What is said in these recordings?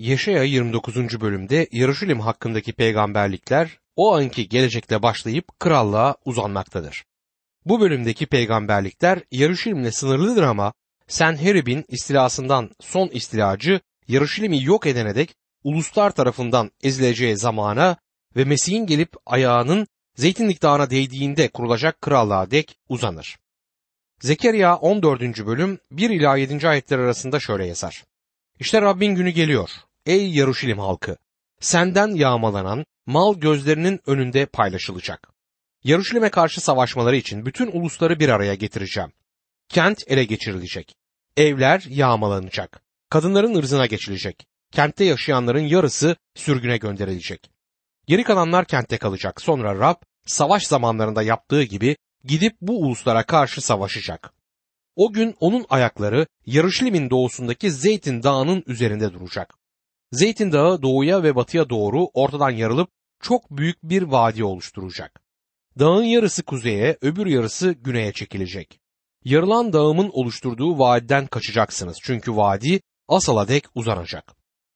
Yeşaya 29. bölümde Yarışilim hakkındaki peygamberlikler o anki gelecekte başlayıp krallığa uzanmaktadır. Bu bölümdeki peygamberlikler Yarışilim'le sınırlıdır ama Senherib'in istilasından son istilacı Yarışilim'i yok edene dek uluslar tarafından ezileceği zamana ve Mesih'in gelip ayağının Zeytinlik Dağı'na değdiğinde kurulacak krallığa dek uzanır. Zekeriya 14. bölüm 1 ila 7. ayetler arasında şöyle yazar. İşte Rabbin günü geliyor. Ey Yaruşilim halkı! Senden yağmalanan mal gözlerinin önünde paylaşılacak. Yaruşilim'e karşı savaşmaları için bütün ulusları bir araya getireceğim. Kent ele geçirilecek. Evler yağmalanacak. Kadınların ırzına geçilecek. Kentte yaşayanların yarısı sürgüne gönderilecek. Geri kalanlar kentte kalacak. Sonra Rab savaş zamanlarında yaptığı gibi gidip bu uluslara karşı savaşacak. O gün onun ayakları Yarışlim'in doğusundaki Zeytin Dağı'nın üzerinde duracak. Zeytin Dağı doğuya ve batıya doğru ortadan yarılıp çok büyük bir vadi oluşturacak. Dağın yarısı kuzeye, öbür yarısı güneye çekilecek. Yarılan dağımın oluşturduğu vadiden kaçacaksınız çünkü vadi Asal'a dek uzanacak.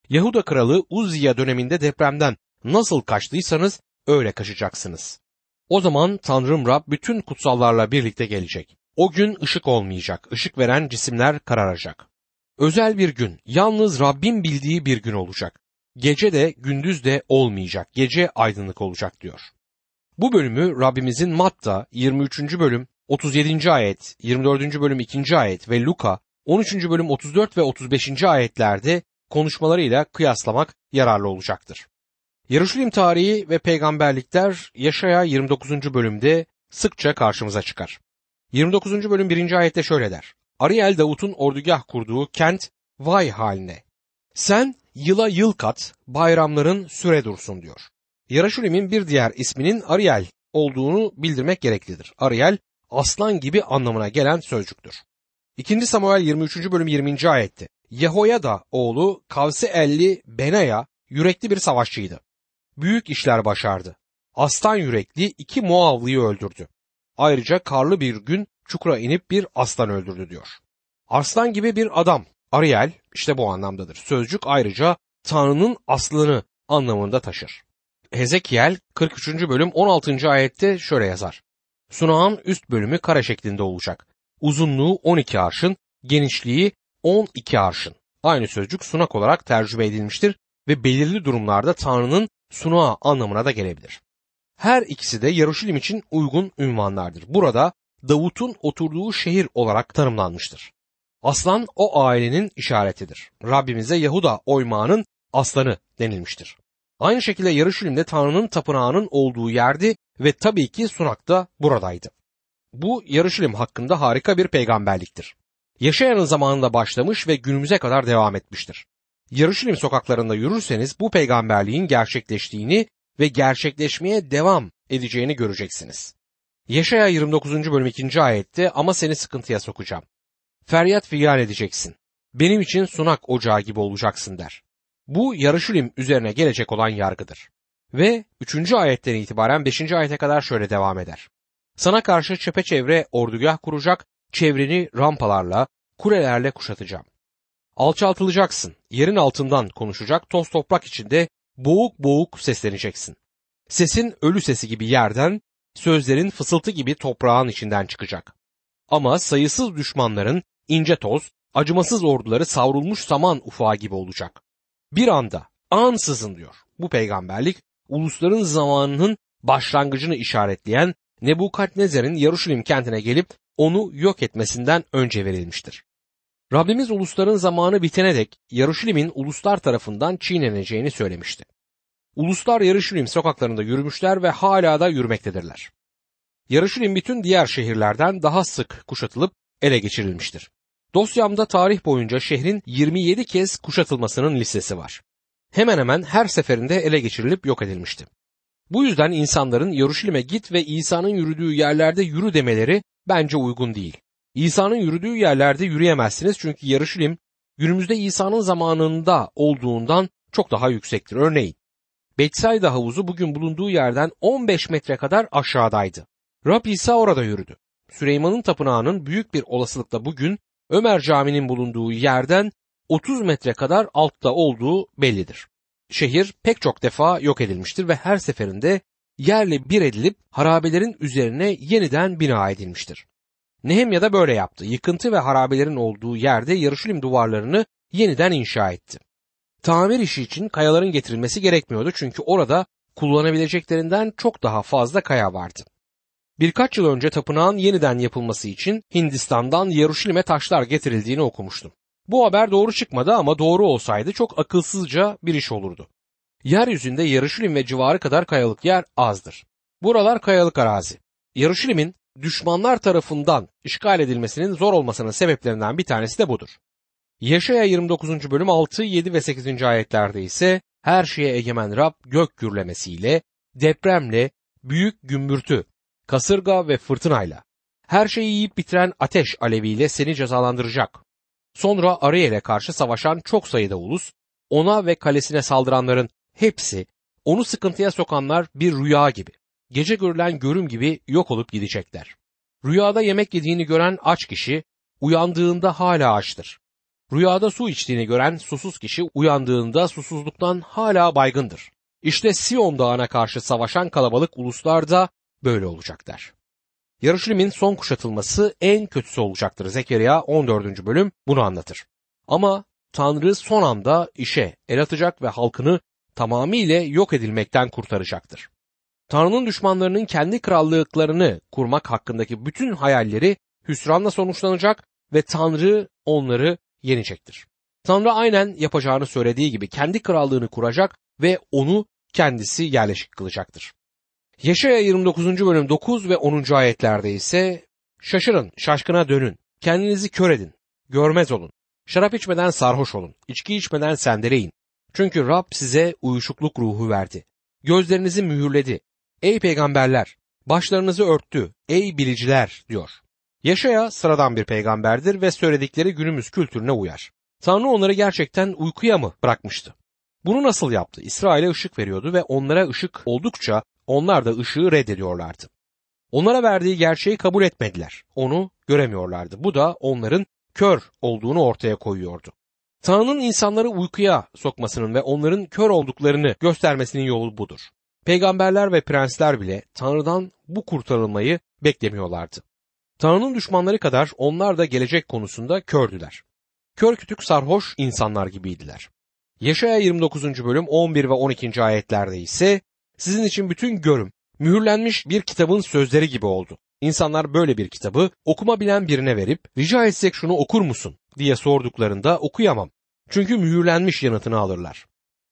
Yahuda kralı Uzziya döneminde depremden nasıl kaçtıysanız öyle kaçacaksınız. O zaman Tanrım Rab bütün kutsallarla birlikte gelecek. O gün ışık olmayacak, ışık veren cisimler kararacak. Özel bir gün, yalnız Rabbin bildiği bir gün olacak. Gece de gündüz de olmayacak, gece aydınlık olacak diyor. Bu bölümü Rabbimizin Matta 23. bölüm 37. ayet, 24. bölüm 2. ayet ve Luka 13. bölüm 34 ve 35. ayetlerde konuşmalarıyla kıyaslamak yararlı olacaktır. Yarışilim tarihi ve peygamberlikler Yaşaya 29. bölümde sıkça karşımıza çıkar. 29. bölüm 1. ayette şöyle der. Ariel Davut'un ordugah kurduğu kent vay haline. Sen yıla yıl kat, bayramların süre dursun diyor. Yarışilim'in bir diğer isminin Ariel olduğunu bildirmek gereklidir. Ariel aslan gibi anlamına gelen sözcüktür. 2. Samuel 23. bölüm 20. ayette Yehoyada oğlu Kavsi Elli Benaya yürekli bir savaşçıydı. Büyük işler başardı. Aslan yürekli iki Moavlıyı öldürdü. Ayrıca karlı bir gün çukura inip bir aslan öldürdü diyor. Arslan gibi bir adam Ariel işte bu anlamdadır. Sözcük ayrıca Tanrı'nın aslanı anlamında taşır. Hezekiel 43. bölüm 16. ayette şöyle yazar. Sunağın üst bölümü kare şeklinde olacak. Uzunluğu 12 arşın, genişliği 12 arşın. Aynı sözcük sunak olarak tercüme edilmiştir ve belirli durumlarda Tanrı'nın sunağı anlamına da gelebilir. Her ikisi de Yaruşilim için uygun ünvanlardır. Burada Davut'un oturduğu şehir olarak tanımlanmıştır. Aslan o ailenin işaretidir. Rabbimize Yahuda oymağının aslanı denilmiştir. Aynı şekilde Yarışilim'de Tanrı'nın tapınağının olduğu yerdi ve tabii ki Sunak da buradaydı. Bu Yarışilim hakkında harika bir peygamberliktir. Yaşayanın zamanında başlamış ve günümüze kadar devam etmiştir. Yarışilim sokaklarında yürürseniz bu peygamberliğin gerçekleştiğini ve gerçekleşmeye devam edeceğini göreceksiniz. Yaşaya 29. bölüm 2. ayette ama seni sıkıntıya sokacağım. Feryat figan edeceksin. Benim için sunak ocağı gibi olacaksın der. Bu Yarışilim üzerine gelecek olan yargıdır. Ve 3. ayetten itibaren 5. ayete kadar şöyle devam eder. Sana karşı çepeçevre ordugah kuracak, çevreni rampalarla, kulelerle kuşatacağım. Alçaltılacaksın, yerin altından konuşacak, toz toprak içinde boğuk boğuk sesleneceksin. Sesin ölü sesi gibi yerden, sözlerin fısıltı gibi toprağın içinden çıkacak. Ama sayısız düşmanların ince toz, acımasız orduları savrulmuş saman ufağı gibi olacak. Bir anda, ansızın diyor. Bu peygamberlik ulusların zamanının başlangıcını işaretleyen Nebukadnezar'ın Yaruşilim kentine gelip onu yok etmesinden önce verilmiştir. Rabbimiz ulusların zamanı bitene dek Yaruşilim'in uluslar tarafından çiğneneceğini söylemişti. Uluslar Yarışilim sokaklarında yürümüşler ve hala da yürümektedirler. Yarışilim bütün diğer şehirlerden daha sık kuşatılıp ele geçirilmiştir. Dosyamda tarih boyunca şehrin 27 kez kuşatılmasının listesi var. Hemen hemen her seferinde ele geçirilip yok edilmişti. Bu yüzden insanların Yaruşilim'e git ve İsa'nın yürüdüğü yerlerde yürü demeleri bence uygun değil. İsa'nın yürüdüğü yerlerde yürüyemezsiniz çünkü Yarışilim günümüzde İsa'nın zamanında olduğundan çok daha yüksektir. Örneğin Betsayda havuzu bugün bulunduğu yerden 15 metre kadar aşağıdaydı. Rab İsa orada yürüdü. Süleyman'ın tapınağının büyük bir olasılıkla bugün Ömer Camii'nin bulunduğu yerden 30 metre kadar altta olduğu bellidir. Şehir pek çok defa yok edilmiştir ve her seferinde yerle bir edilip harabelerin üzerine yeniden bina edilmiştir. Nehemya da böyle yaptı. Yıkıntı ve harabelerin olduğu yerde Yarışilim duvarlarını yeniden inşa etti. Tamir işi için kayaların getirilmesi gerekmiyordu çünkü orada kullanabileceklerinden çok daha fazla kaya vardı. Birkaç yıl önce tapınağın yeniden yapılması için Hindistan'dan Yaruşilim'e taşlar getirildiğini okumuştum. Bu haber doğru çıkmadı ama doğru olsaydı çok akılsızca bir iş olurdu. Yeryüzünde Yaruşilim ve civarı kadar kayalık yer azdır. Buralar kayalık arazi. Yaruşilim'in düşmanlar tarafından işgal edilmesinin zor olmasının sebeplerinden bir tanesi de budur. Yaşaya 29. bölüm 6, 7 ve 8. ayetlerde ise her şeye egemen Rab gök gürlemesiyle, depremle, büyük gümbürtü, kasırga ve fırtınayla, her şeyi yiyip bitiren ateş aleviyle seni cezalandıracak. Sonra Ariel'e karşı savaşan çok sayıda ulus, ona ve kalesine saldıranların hepsi, onu sıkıntıya sokanlar bir rüya gibi, gece görülen görüm gibi yok olup gidecekler. Rüyada yemek yediğini gören aç kişi, uyandığında hala açtır. Rüyada su içtiğini gören susuz kişi uyandığında susuzluktan hala baygındır. İşte Sion dağına karşı savaşan kalabalık uluslar da böyle olacaklar. Yarışilim'in son kuşatılması en kötüsü olacaktır. Zekeriya 14. bölüm bunu anlatır. Ama Tanrı son anda işe el atacak ve halkını tamamıyla yok edilmekten kurtaracaktır. Tanrı'nın düşmanlarının kendi krallıklarını kurmak hakkındaki bütün hayalleri hüsranla sonuçlanacak ve Tanrı onları yenecektir. Tanrı aynen yapacağını söylediği gibi kendi krallığını kuracak ve onu kendisi yerleşik kılacaktır. Yaşaya 29. bölüm 9 ve 10. ayetlerde ise şaşırın, şaşkına dönün, kendinizi kör edin, görmez olun, şarap içmeden sarhoş olun, içki içmeden sendeleyin. Çünkü Rab size uyuşukluk ruhu verdi. Gözlerinizi mühürledi. Ey peygamberler, başlarınızı örttü, ey biliciler diyor. Yaşaya sıradan bir peygamberdir ve söyledikleri günümüz kültürüne uyar. Tanrı onları gerçekten uykuya mı bırakmıştı? Bunu nasıl yaptı? İsrail'e ışık veriyordu ve onlara ışık oldukça onlar da ışığı reddediyorlardı. Onlara verdiği gerçeği kabul etmediler. Onu göremiyorlardı. Bu da onların kör olduğunu ortaya koyuyordu. Tanrı'nın insanları uykuya sokmasının ve onların kör olduklarını göstermesinin yolu budur. Peygamberler ve prensler bile Tanrı'dan bu kurtarılmayı beklemiyorlardı. Tanrı'nın düşmanları kadar onlar da gelecek konusunda kördüler. Kör kütük sarhoş insanlar gibiydiler. Yaşaya 29. bölüm 11 ve 12. ayetlerde ise sizin için bütün görüm mühürlenmiş bir kitabın sözleri gibi oldu. İnsanlar böyle bir kitabı okuma bilen birine verip rica etsek şunu okur musun diye sorduklarında okuyamam. Çünkü mühürlenmiş yanıtını alırlar.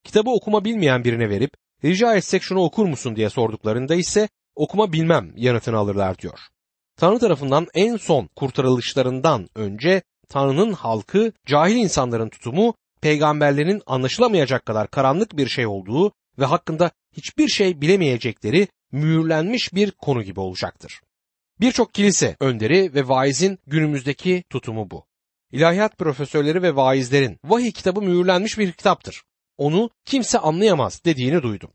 Kitabı okuma bilmeyen birine verip rica etsek şunu okur musun diye sorduklarında ise okuma bilmem yanıtını alırlar diyor. Tanrı tarafından en son kurtarılışlarından önce Tanrı'nın halkı cahil insanların tutumu peygamberlerin anlaşılamayacak kadar karanlık bir şey olduğu ve hakkında hiçbir şey bilemeyecekleri mühürlenmiş bir konu gibi olacaktır. Birçok kilise önderi ve vaizin günümüzdeki tutumu bu. İlahiyat profesörleri ve vaizlerin vahiy kitabı mühürlenmiş bir kitaptır. Onu kimse anlayamaz dediğini duydum.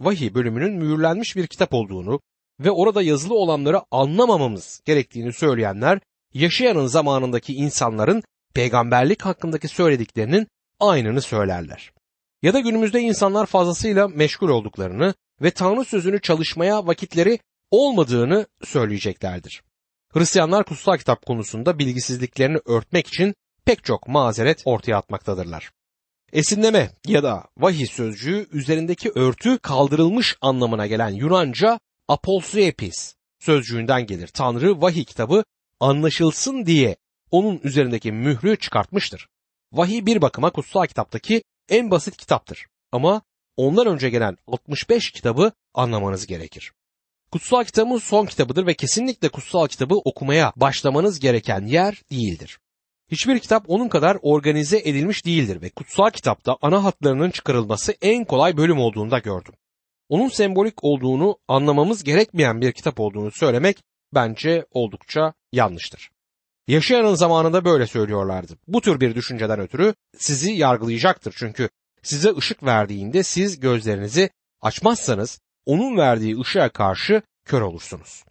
Vahiy bölümünün mühürlenmiş bir kitap olduğunu ve orada yazılı olanları anlamamamız gerektiğini söyleyenler yaşayanın zamanındaki insanların peygamberlik hakkındaki söylediklerinin aynını söylerler. Ya da günümüzde insanlar fazlasıyla meşgul olduklarını ve Tanrı sözünü çalışmaya vakitleri olmadığını söyleyeceklerdir. Hristiyanlar kutsal kitap konusunda bilgisizliklerini örtmek için pek çok mazeret ortaya atmaktadırlar. Esinleme ya da vahiy sözcüğü üzerindeki örtü kaldırılmış anlamına gelen Yunanca apolsuepis sözcüğünden gelir. Tanrı vahiy kitabı anlaşılsın diye onun üzerindeki mührü çıkartmıştır. Vahiy bir bakıma kutsal kitaptaki en basit kitaptır. Ama ondan önce gelen 65 kitabı anlamanız gerekir. Kutsal kitabın son kitabıdır ve kesinlikle kutsal kitabı okumaya başlamanız gereken yer değildir. Hiçbir kitap onun kadar organize edilmiş değildir ve kutsal kitapta ana hatlarının çıkarılması en kolay bölüm olduğunda gördüm. Onun sembolik olduğunu anlamamız gerekmeyen bir kitap olduğunu söylemek bence oldukça yanlıştır. Yaşayanın zamanında böyle söylüyorlardı. Bu tür bir düşünceden ötürü sizi yargılayacaktır çünkü size ışık verdiğinde siz gözlerinizi açmazsanız onun verdiği ışığa karşı kör olursunuz.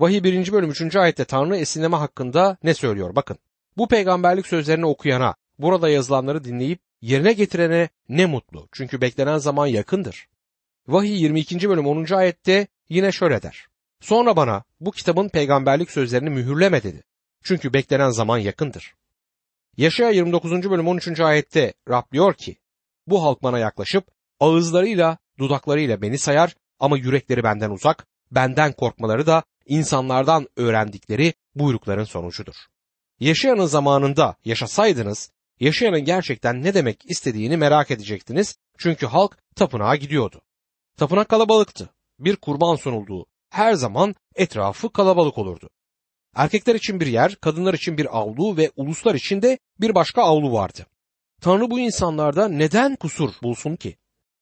Vahiy 1. bölüm 3. ayette Tanrı esinleme hakkında ne söylüyor? Bakın. Bu peygamberlik sözlerini okuyana, burada yazılanları dinleyip yerine getirene ne mutlu. Çünkü beklenen zaman yakındır. Vahiy 22. bölüm 10. ayette yine şöyle der. Sonra bana bu kitabın peygamberlik sözlerini mühürleme dedi. Çünkü beklenen zaman yakındır. Yaşaya 29. bölüm 13. ayette Rab diyor ki, bu halk bana yaklaşıp ağızlarıyla, dudaklarıyla beni sayar ama yürekleri benden uzak, benden korkmaları da insanlardan öğrendikleri buyrukların sonucudur. Yaşayanın zamanında yaşasaydınız, yaşayanın gerçekten ne demek istediğini merak edecektiniz çünkü halk tapınağa gidiyordu. Tapınak kalabalıktı. Bir kurban sunulduğu her zaman etrafı kalabalık olurdu. Erkekler için bir yer, kadınlar için bir avlu ve uluslar için de bir başka avlu vardı. Tanrı bu insanlarda neden kusur bulsun ki?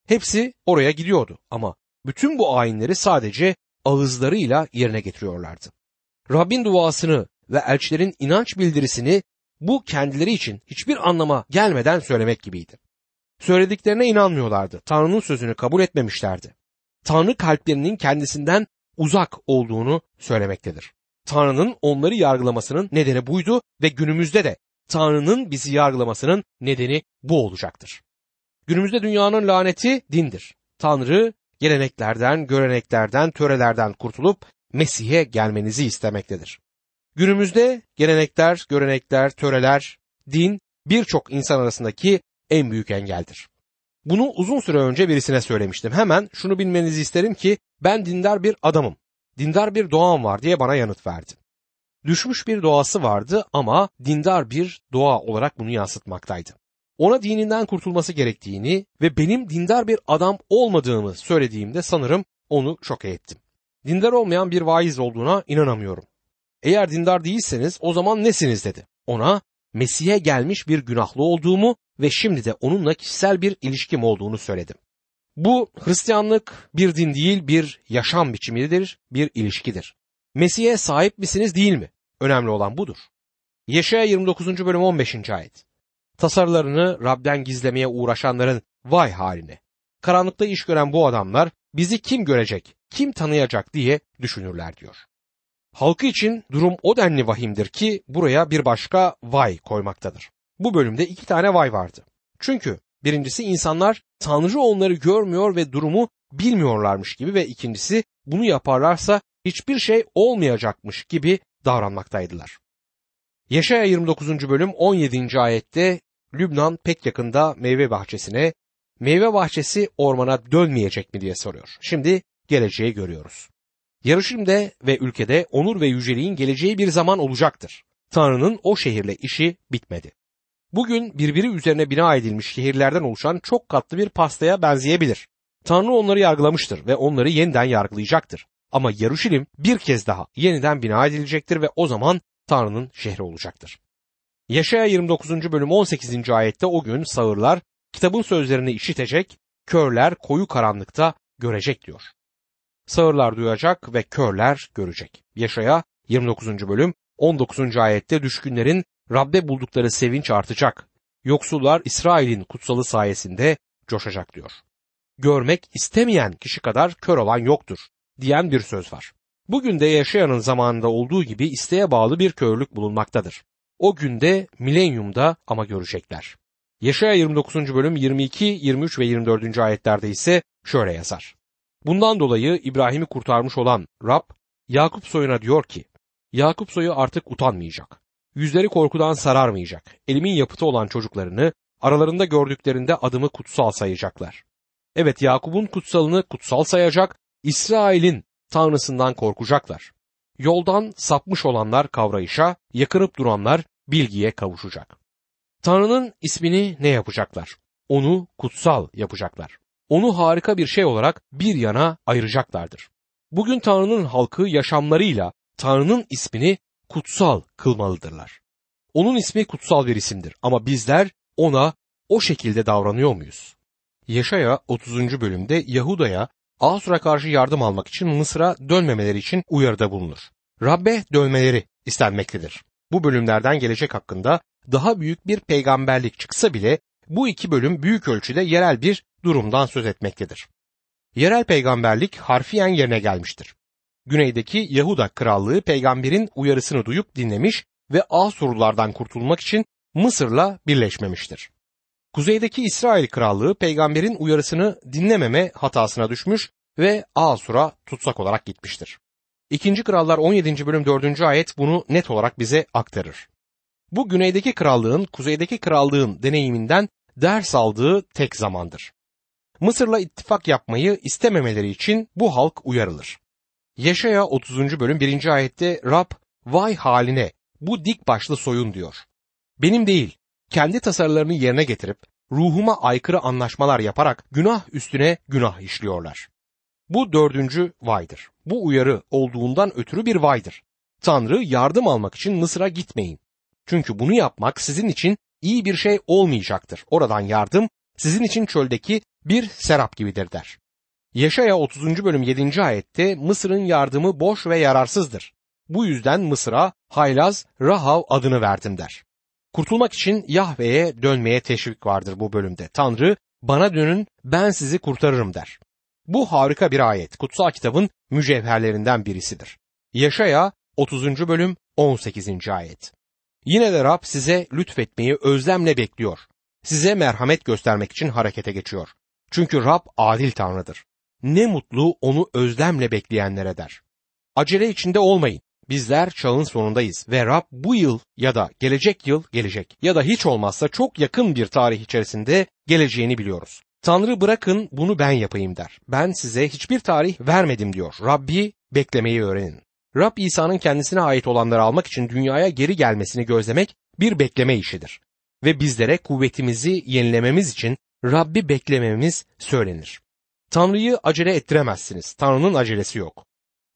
Hepsi oraya gidiyordu ama bütün bu ayinleri sadece ağızlarıyla yerine getiriyorlardı. Rabbin duasını ve elçilerin inanç bildirisini bu kendileri için hiçbir anlama gelmeden söylemek gibiydi. Söylediklerine inanmıyorlardı. Tanrı'nın sözünü kabul etmemişlerdi. Tanrı kalplerinin kendisinden uzak olduğunu söylemektedir. Tanrı'nın onları yargılamasının nedeni buydu ve günümüzde de Tanrı'nın bizi yargılamasının nedeni bu olacaktır. Günümüzde dünyanın laneti dindir. Tanrı geleneklerden, göreneklerden, törelerden kurtulup Mesih'e gelmenizi istemektedir. Günümüzde gelenekler, görenekler, töreler, din birçok insan arasındaki en büyük engeldir. Bunu uzun süre önce birisine söylemiştim. Hemen şunu bilmenizi isterim ki ben dindar bir adamım. Dindar bir doğam var diye bana yanıt verdi. Düşmüş bir doğası vardı ama dindar bir doğa olarak bunu yansıtmaktaydı. Ona dininden kurtulması gerektiğini ve benim dindar bir adam olmadığımı söylediğimde sanırım onu şok ettim. Dindar olmayan bir vaiz olduğuna inanamıyorum. Eğer dindar değilseniz o zaman nesiniz dedi. Ona Mesih'e gelmiş bir günahlı olduğumu ve şimdi de onunla kişisel bir ilişkim olduğunu söyledim. Bu Hristiyanlık bir din değil bir yaşam biçimidir, bir ilişkidir. Mesih'e sahip misiniz değil mi? Önemli olan budur. Yaşaya 29. bölüm 15. ayet. Tasarılarını Rab'den gizlemeye uğraşanların vay haline. Karanlıkta iş gören bu adamlar bizi kim görecek, kim tanıyacak diye düşünürler diyor. Halkı için durum o denli vahimdir ki buraya bir başka vay koymaktadır. Bu bölümde iki tane vay vardı. Çünkü birincisi insanlar Tanrı onları görmüyor ve durumu bilmiyorlarmış gibi ve ikincisi bunu yaparlarsa hiçbir şey olmayacakmış gibi davranmaktaydılar. Yaşaya 29. bölüm 17. ayette Lübnan pek yakında meyve bahçesine, meyve bahçesi ormana dönmeyecek mi diye soruyor. Şimdi geleceği görüyoruz. Yarışimde ve ülkede onur ve yüceliğin geleceği bir zaman olacaktır. Tanrı'nın o şehirle işi bitmedi. Bugün birbiri üzerine bina edilmiş şehirlerden oluşan çok katlı bir pastaya benzeyebilir. Tanrı onları yargılamıştır ve onları yeniden yargılayacaktır. Ama Yaruşilim bir kez daha yeniden bina edilecektir ve o zaman Tanrı'nın şehri olacaktır. Yaşaya 29. bölüm 18. ayette o gün sağırlar kitabın sözlerini işitecek, körler koyu karanlıkta görecek diyor. Sağırlar duyacak ve körler görecek. Yaşaya 29. bölüm 19. ayette düşkünlerin Rab'de buldukları sevinç artacak. Yoksullar İsrail'in kutsalı sayesinde coşacak diyor. Görmek istemeyen kişi kadar kör olan yoktur diyen bir söz var. Bugün de yaşayanın zamanında olduğu gibi isteğe bağlı bir körlük bulunmaktadır. O günde milenyumda ama görecekler. Yaşaya 29. bölüm 22, 23 ve 24. ayetlerde ise şöyle yazar. Bundan dolayı İbrahim'i kurtarmış olan Rab, Yakup soyuna diyor ki, Yakup soyu artık utanmayacak. Yüzleri korkudan sararmayacak. Elimin yapıtı olan çocuklarını aralarında gördüklerinde adımı kutsal sayacaklar. Evet Yakup'un kutsalını kutsal sayacak, İsrail'in tanrısından korkacaklar. Yoldan sapmış olanlar kavrayışa, yakınıp duranlar bilgiye kavuşacak. Tanrı'nın ismini ne yapacaklar? Onu kutsal yapacaklar. Onu harika bir şey olarak bir yana ayıracaklardır. Bugün Tanrı'nın halkı yaşamlarıyla Tanrı'nın ismini kutsal kılmalıdırlar. Onun ismi kutsal bir isimdir ama bizler ona o şekilde davranıyor muyuz? Yaşaya 30. bölümde Yahuda'ya Asur'a karşı yardım almak için Mısır'a dönmemeleri için uyarıda bulunur. Rabbe dönmeleri istenmektedir. Bu bölümlerden gelecek hakkında daha büyük bir peygamberlik çıksa bile bu iki bölüm büyük ölçüde yerel bir durumdan söz etmektedir. Yerel peygamberlik harfiyen yerine gelmiştir. Güneydeki Yahuda krallığı peygamberin uyarısını duyup dinlemiş ve Asurlulardan kurtulmak için Mısır'la birleşmemiştir. Kuzeydeki İsrail krallığı peygamberin uyarısını dinlememe hatasına düşmüş ve Asur'a tutsak olarak gitmiştir. İkinci Krallar 17. bölüm 4. ayet bunu net olarak bize aktarır. Bu güneydeki krallığın kuzeydeki krallığın deneyiminden ders aldığı tek zamandır. Mısır'la ittifak yapmayı istememeleri için bu halk uyarılır. Yaşaya 30. bölüm 1. ayette Rab vay haline bu dik başlı soyun diyor. Benim değil kendi tasarılarını yerine getirip ruhuma aykırı anlaşmalar yaparak günah üstüne günah işliyorlar. Bu dördüncü vaydır. Bu uyarı olduğundan ötürü bir vaydır. Tanrı yardım almak için Mısır'a gitmeyin. Çünkü bunu yapmak sizin için iyi bir şey olmayacaktır. Oradan yardım sizin için çöldeki bir serap gibidir der. Yaşaya 30. bölüm 7. ayette Mısır'ın yardımı boş ve yararsızdır. Bu yüzden Mısır'a Haylaz Rahav adını verdim der. Kurtulmak için Yahve'ye dönmeye teşvik vardır bu bölümde. Tanrı bana dönün ben sizi kurtarırım der. Bu harika bir ayet. Kutsal kitabın mücevherlerinden birisidir. Yaşaya 30. bölüm 18. ayet. Yine de Rab size lütfetmeyi özlemle bekliyor. Size merhamet göstermek için harekete geçiyor. Çünkü Rab adil Tanrı'dır. Ne mutlu onu özlemle bekleyenlere der. Acele içinde olmayın. Bizler çağın sonundayız ve Rab bu yıl ya da gelecek yıl gelecek ya da hiç olmazsa çok yakın bir tarih içerisinde geleceğini biliyoruz. Tanrı bırakın bunu ben yapayım der. Ben size hiçbir tarih vermedim diyor. Rabbi beklemeyi öğrenin. Rab İsa'nın kendisine ait olanları almak için dünyaya geri gelmesini gözlemek bir bekleme işidir. Ve bizlere kuvvetimizi yenilememiz için Rabbi beklememiz söylenir. Tanrı'yı acele ettiremezsiniz. Tanrı'nın acelesi yok.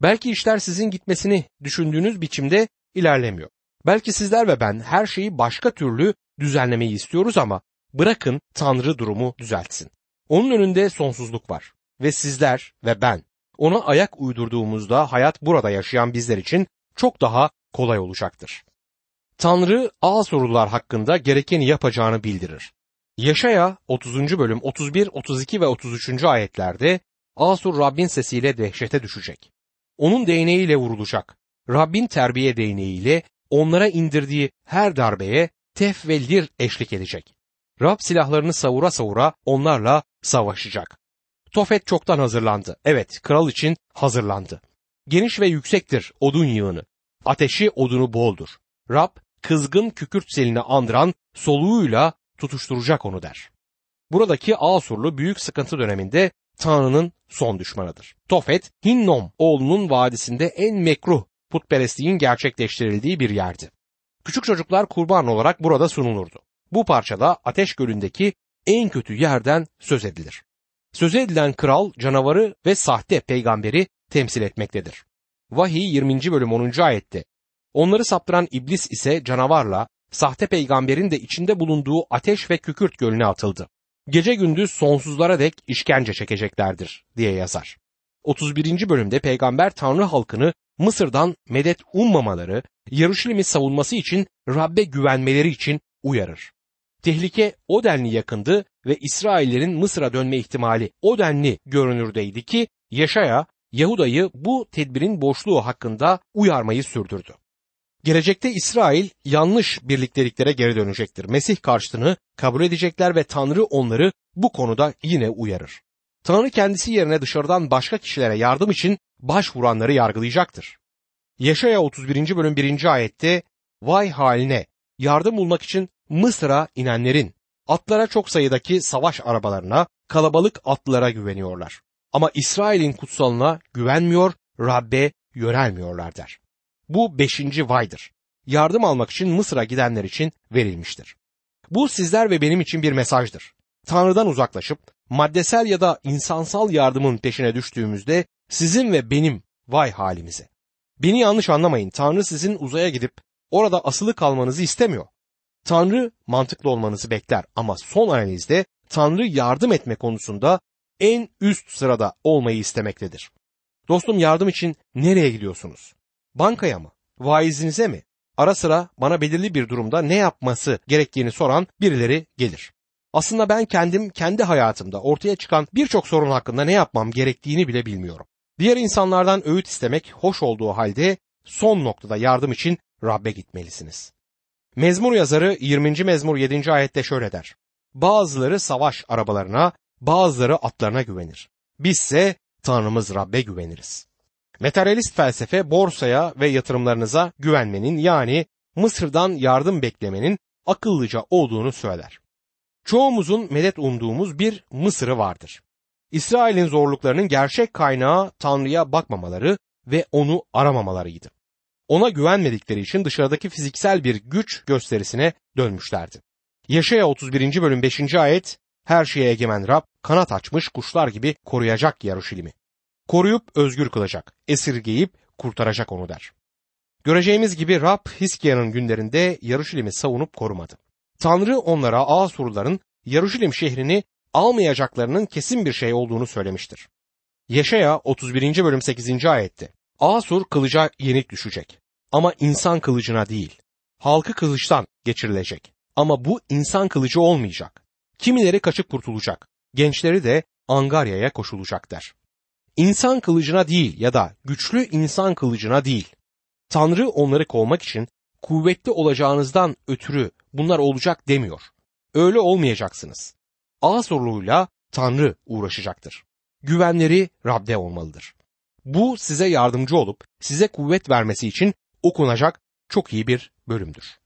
Belki işler sizin gitmesini düşündüğünüz biçimde ilerlemiyor. Belki sizler ve ben her şeyi başka türlü düzenlemeyi istiyoruz ama bırakın Tanrı durumu düzeltsin. Onun önünde sonsuzluk var ve sizler ve ben ona ayak uydurduğumuzda hayat burada yaşayan bizler için çok daha kolay olacaktır. Tanrı ağ sorular hakkında gerekeni yapacağını bildirir. Yaşaya 30. bölüm 31, 32 ve 33. ayetlerde Asur Rabbin sesiyle dehşete düşecek. Onun değneğiyle vurulacak. Rabbin terbiye değneğiyle onlara indirdiği her darbeye tef ve lir eşlik edecek. Rab silahlarını savura savura onlarla savaşacak. Tofet çoktan hazırlandı. Evet, kral için hazırlandı. Geniş ve yüksektir odun yığını. Ateşi odunu boldur. Rab kızgın kükürt selini andıran soluğuyla tutuşturacak onu der. Buradaki Asurlu büyük sıkıntı döneminde Tanrı'nın son düşmanıdır. Tofet, Hinnom oğlunun vadisinde en mekruh putperestliğin gerçekleştirildiği bir yerdi. Küçük çocuklar kurban olarak burada sunulurdu. Bu parçada Ateş Gölü'ndeki en kötü yerden söz edilir. Söz edilen kral canavarı ve sahte peygamberi temsil etmektedir. Vahiy 20. bölüm 10. ayette Onları saptıran iblis ise canavarla sahte peygamberin de içinde bulunduğu ateş ve kükürt gölüne atıldı. Gece gündüz sonsuzlara dek işkence çekeceklerdir diye yazar. 31. bölümde peygamber Tanrı halkını Mısır'dan medet ummamaları, Yarışilim'i savunması için Rabbe güvenmeleri için uyarır. Tehlike o denli yakındı ve İsraillerin Mısır'a dönme ihtimali o denli görünürdeydi ki Yaşaya Yahuda'yı bu tedbirin boşluğu hakkında uyarmayı sürdürdü. Gelecekte İsrail yanlış birlikteliklere geri dönecektir. Mesih karşıtını kabul edecekler ve Tanrı onları bu konuda yine uyarır. Tanrı kendisi yerine dışarıdan başka kişilere yardım için başvuranları yargılayacaktır. Yaşaya 31. bölüm 1. ayette vay haline yardım bulmak için Mısır'a inenlerin atlara çok sayıdaki savaş arabalarına, kalabalık atlılara güveniyorlar. Ama İsrail'in kutsalına güvenmiyor, Rabbe yönelmiyorlar der. Bu beşinci vaydır. Yardım almak için Mısır'a gidenler için verilmiştir. Bu sizler ve benim için bir mesajdır. Tanrı'dan uzaklaşıp maddesel ya da insansal yardımın peşine düştüğümüzde sizin ve benim vay halimize. Beni yanlış anlamayın. Tanrı sizin uzaya gidip orada asılı kalmanızı istemiyor. Tanrı mantıklı olmanızı bekler ama son analizde Tanrı yardım etme konusunda en üst sırada olmayı istemektedir. Dostum yardım için nereye gidiyorsunuz? Bankaya mı? Vaizinize mi? Ara sıra bana belirli bir durumda ne yapması gerektiğini soran birileri gelir. Aslında ben kendim kendi hayatımda ortaya çıkan birçok sorun hakkında ne yapmam gerektiğini bile bilmiyorum. Diğer insanlardan öğüt istemek hoş olduğu halde son noktada yardım için Rabbe gitmelisiniz. Mezmur yazarı 20. mezmur 7. ayette şöyle der. Bazıları savaş arabalarına, bazıları atlarına güvenir. Bizse Tanrımız Rab'be güveniriz. Materyalist felsefe borsaya ve yatırımlarınıza güvenmenin yani Mısır'dan yardım beklemenin akıllıca olduğunu söyler. Çoğumuzun medet umduğumuz bir Mısır'ı vardır. İsrail'in zorluklarının gerçek kaynağı Tanrı'ya bakmamaları ve onu aramamalarıydı. Ona güvenmedikleri için dışarıdaki fiziksel bir güç gösterisine dönmüşlerdi. Yaşaya 31. bölüm 5. ayet her şeye egemen Rab kanat açmış kuşlar gibi koruyacak Yaruşilim'i. Koruyup özgür kılacak, esirgeyip kurtaracak onu der. Göreceğimiz gibi Rab Hiskia'nın günlerinde Yaruşilim'i savunup korumadı. Tanrı onlara Asurluların Yaruşilim şehrini almayacaklarının kesin bir şey olduğunu söylemiştir. Yaşaya 31. bölüm 8. ayette Asur kılıca yenik düşecek ama insan kılıcına değil. Halkı kılıçtan geçirilecek ama bu insan kılıcı olmayacak. Kimileri kaçıp kurtulacak, gençleri de Angarya'ya koşulacak der. İnsan kılıcına değil ya da güçlü insan kılıcına değil. Tanrı onları kovmak için kuvvetli olacağınızdan ötürü bunlar olacak demiyor. Öyle olmayacaksınız. Asurlu'yla Tanrı uğraşacaktır. Güvenleri Rab'de olmalıdır. Bu size yardımcı olup size kuvvet vermesi için okunacak çok iyi bir bölümdür.